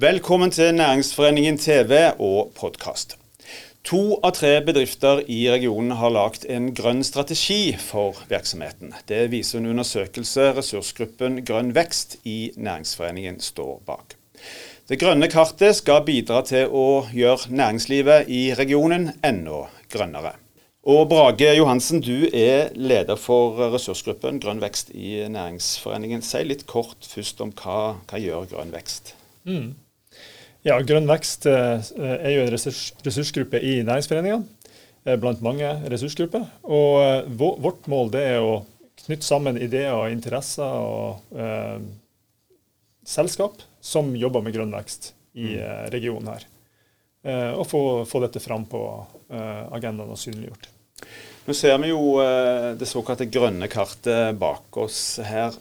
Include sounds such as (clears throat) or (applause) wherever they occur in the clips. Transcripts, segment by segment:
Velkommen til Næringsforeningen TV og podkast. To av tre bedrifter i regionen har lagt en grønn strategi for virksomheten. Det viser en undersøkelse ressursgruppen Grønn vekst i Næringsforeningen står bak. Det grønne kartet skal bidra til å gjøre næringslivet i regionen enda grønnere. Og Brage Johansen, du er leder for ressursgruppen Grønn vekst i Næringsforeningen. Si litt kort først om hva, hva gjør Grønn vekst? Mm. Ja, Grønn vekst eh, er jo en ressurs, ressursgruppe i Næringsforeningen, eh, blant mange ressursgrupper. Og eh, vårt mål det er å knytte sammen ideer og interesser og eh, selskap som jobber med grønn vekst i mm. regionen her. Eh, og få, få, dette fram på eh, agendaen og synliggjort. Nå ser vi jo eh, det såkalte grønne kartet bak oss her.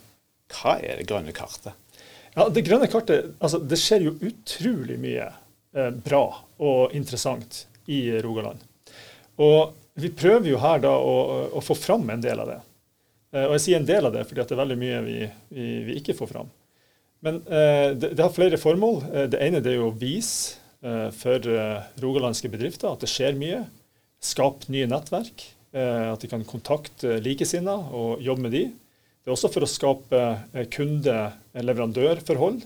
Hva er det grønne kartet? Ja, Det grønne kartet, altså det skjer jo utrolig mye eh, bra og interessant i Rogaland. Og vi prøver jo her da å, å, få fram en del av det. Eh, og jeg sier en del av det fordi det er veldig mye vi, vi, vi ikke får fram. Men eh, det, det, har flere formål. Eh, det ene det er jo å vise eh, for rogalandske bedrifter at det skjer mye. Skape nye nettverk. Eh, at de kan kontakte likesinnede og jobbe med de. Det er også for å skape eh, kunde-leverandørforhold.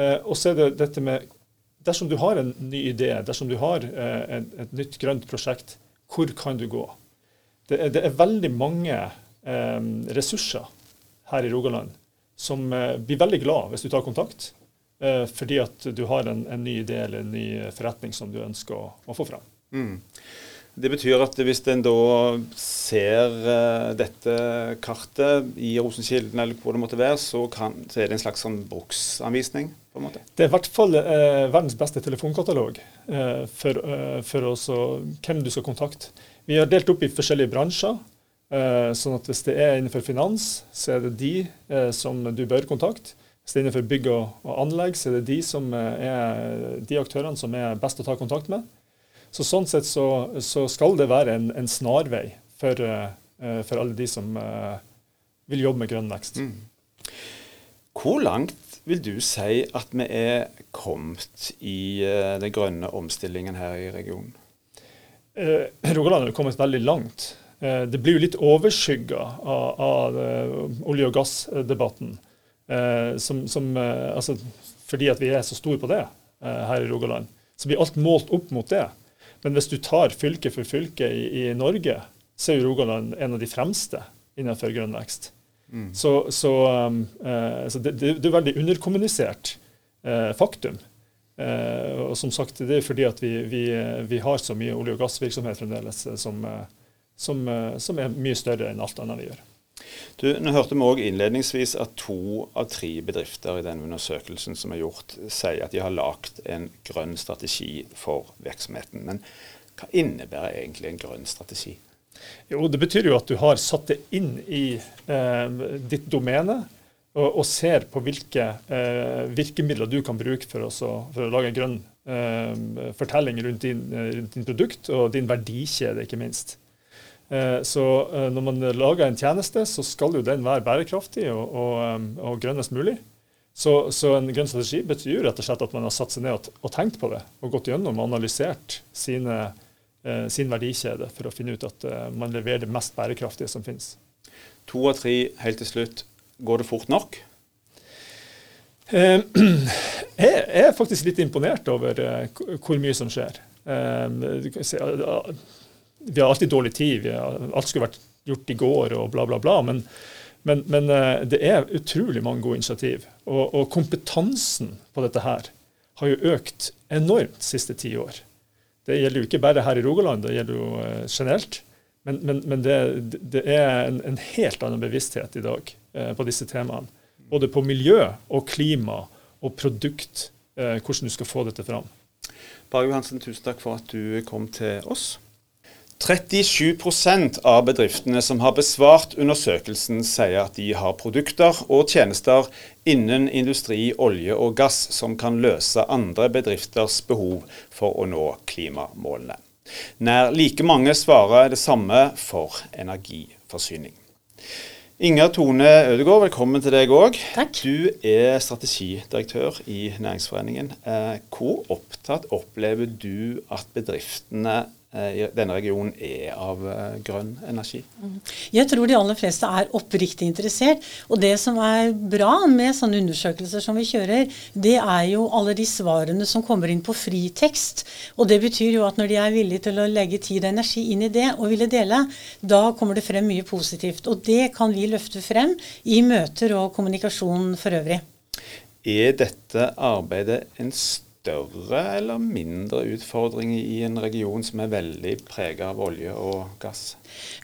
Eh, og så er det dette med Dersom du har en ny idé, dersom du har et, et nytt grønt prosjekt, hvor kan du gå? Det er, det er veldig mange eh, ressurser her i Rogaland som eh, blir veldig glad hvis du tar kontakt, eh, fordi at du har en, en, ny idé eller en ny forretning som du ønsker å, å få fram. Mm. Det betyr at hvis en da ser uh, dette kartet i Rosenkilden eller hvor det måtte være, så, kan, så er det en slags sånn bruksanvisning? på en måte? Det er i hvert fall eh, verdens beste telefonkatalog eh, for, for også, hvem du skal kontakte. Vi har delt opp i forskjellige bransjer. sånn at hvis det er innenfor finans, så er det de som du bør kontakte. Hvis det er innenfor bygg og, og anlegg, så er det de, som er, de aktørene som er best å ta kontakt med. Så Sånn sett så, så skal det være en, en snarvei for, uh, for, alle de som uh, vil jobbe med grønn vekst. Mm. Hvor langt vil du si at vi er kommet i uh, den grønne omstillingen her i regionen? Rogaland har kommet veldig langt. det blir jo litt overskygga av, av olje- og gassdebatten. Som, som, altså, fordi at vi er så store på det her i Rogaland, så blir alt målt opp mot det. Men hvis du tar fylke for fylke i, i Norge, så er jo Rogaland en av de fremste innenfor grønn vekst. Mm. Så, så, um, uh, så det, det, det, er veldig underkommunisert uh, faktum. Uh, og som sagt, det er fordi at vi, vi, vi har så mye olje- og gassvirksomhet fremdeles som, som, som er mye større enn alt annet vi gjør. Du, nå hørte vi også innledningsvis at to av tre bedrifter i den undersøkelsen som er gjort, sier at de har lagd en grønn strategi for virksomheten. Men hva innebærer egentlig en grønn strategi? Jo, Det betyr jo at du har satt det inn i eh, ditt domene og, og, ser på hvilke eh, virkemidler du kan bruke for, også, for å lage en grønn eh, fortelling rundt din, rundt din produkt og din verdikjede, ikke minst. Eh, så eh, når man lager en tjeneste, så skal jo den være bærekraftig og, og, eh, og grønnest mulig. Så, så, en grønn strategi betyr rett og slett at man har satt seg ned og, og tenkt på det, og gått gjennom og analysert sine, sin verdikjede for å finne ut at man leverer det mest bærekraftige som finnes. To av tre helt til slutt. Går det fort nok? (clears throat) Jeg er faktisk litt imponert over hvor mye som skjer vi har alltid dårlig tid. Har, alt skulle vært gjort i går og bla, bla, bla. Men, men, men eh, det er utrolig mange gode initiativ. Og, og, kompetansen på dette her har jo økt enormt siste ti år. Det gjelder jo ikke bare her i Rogaland, det gjelder jo uh, generelt. Men, men det, det, er en, en, helt annen bevissthet i dag eh, på disse temaene. Både på miljø og klima og produkt, eh, hvordan du skal få dette fram. Bare Johansen, tusen takk for at du kom til oss. 37% av bedriftene som har besvart undersøkelsen, sier at de har produkter og tjenester innen industri, olje og gass som kan løse andre bedrifters behov for å nå klimamålene. Nær like mange svarer det samme for energiforsyning. Inger Tone Ødegaard, velkommen til deg òg. Du er strategidirektør i Næringsforeningen. Eh, hvor opptatt opplever du at bedriftene i denne regionen er av eh, grønn energi? Jeg tror de aller fleste er oppriktig interessert. Og det som er bra med sånne undersøkelser som vi kjører, det er jo alle de svarene som kommer inn på fritekst. Og det betyr jo at når de er villige til å legge tid og energi inn i det og ville dele, da kommer det frem mye positivt. Og det kan vi løfte frem i møter og kommunikasjon for øvrig. Er dette arbeidet en større eller mindre utfordring i en region som er veldig preget av olje og gass?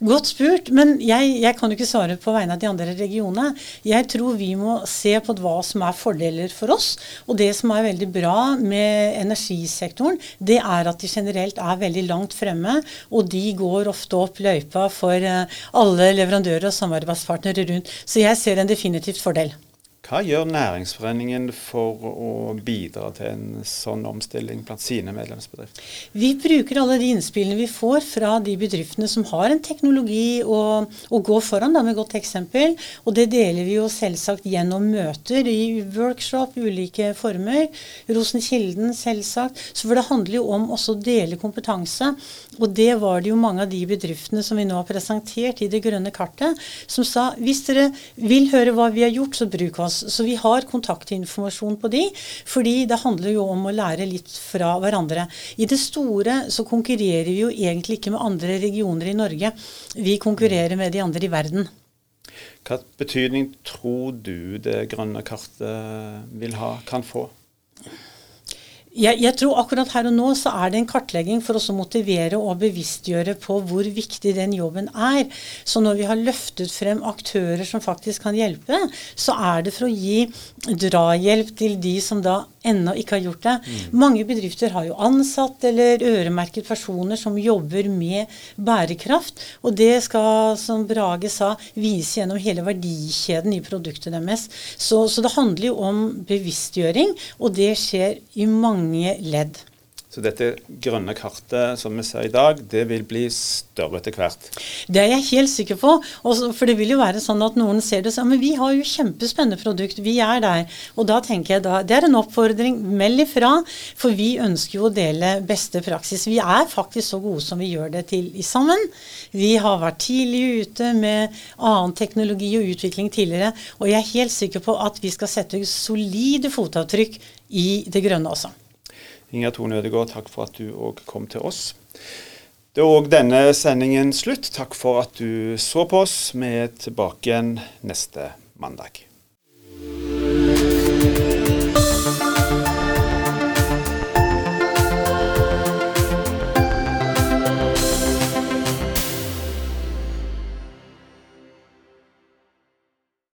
Godt spurt, men jeg, jeg, kan jo ikke svare på vegne av de andre regionene. Jeg tror vi må se på hva som er fordeler for oss. Og det som er veldig bra med energisektoren, det er at de generelt er veldig langt fremme. Og de går ofte opp løypa for eh, alle leverandører og samarbeidspartnere rundt. Så jeg ser en definitivt fordel. Hva gjør Næringsforeningen for å bidra til en sånn omstilling blant sine medlemsbedrifter? Vi bruker alle de innspillene vi får fra de bedriftene som har en teknologi å, gå foran da, med godt eksempel. Og det deler vi jo selvsagt gjennom møter i workshop, ulike former. Rosenkilden, selvsagt. Så for det handler jo om også å dele kompetanse. Og det var det jo mange av de bedriftene som vi nå har presentert i det grønne kartet, som sa hvis dere vil høre hva vi har gjort, så bruk oss. Så vi har kontaktinformasjon på de, fordi det handler jo om å lære litt fra hverandre. I det store så konkurrerer vi jo egentlig ikke med andre regioner i Norge. Vi konkurrerer med de andre i verden. Hva betydning tror du det grønne kartet vil ha, kan få? Jeg, jeg, tror akkurat her og nå så er det en kartlegging for å motivere og bevisstgjøre på hvor viktig den jobben er. Så når vi har løftet frem aktører som faktisk kan hjelpe, så er det for å gi drahjelp til de som da ennå ikke har gjort det. Mm. Mange bedrifter har jo ansatt eller øremerket personer som jobber med bærekraft. Og det skal, som Brage sa, vise gjennom hele verdikjeden i produktet deres. Så, så det handler jo om bevisstgjøring, og det skjer i mange ledd. Så dette grønne kartet som vi ser i dag, det vil bli større etter hvert? Det er jeg helt sikker på. Også, for det vil jo være sånn at noen ser det sånn Men vi har jo kjempespennende produkt. Vi er der. Og da tenker jeg da Det er en oppfordring. Meld ifra. For vi ønsker jo å dele beste praksis. Vi er faktisk så gode som vi gjør det til sammen. Vi har vært tidlig ute med annen teknologi og utvikling tidligere. Og jeg er helt sikker på at vi skal sette solide fotavtrykk i det grønne også. Inger Tone Ødegaard, takk for at du òg kom til oss. Det er òg denne sendingen slutt. Takk for at du så på oss. Vi er tilbake igjen neste mandag.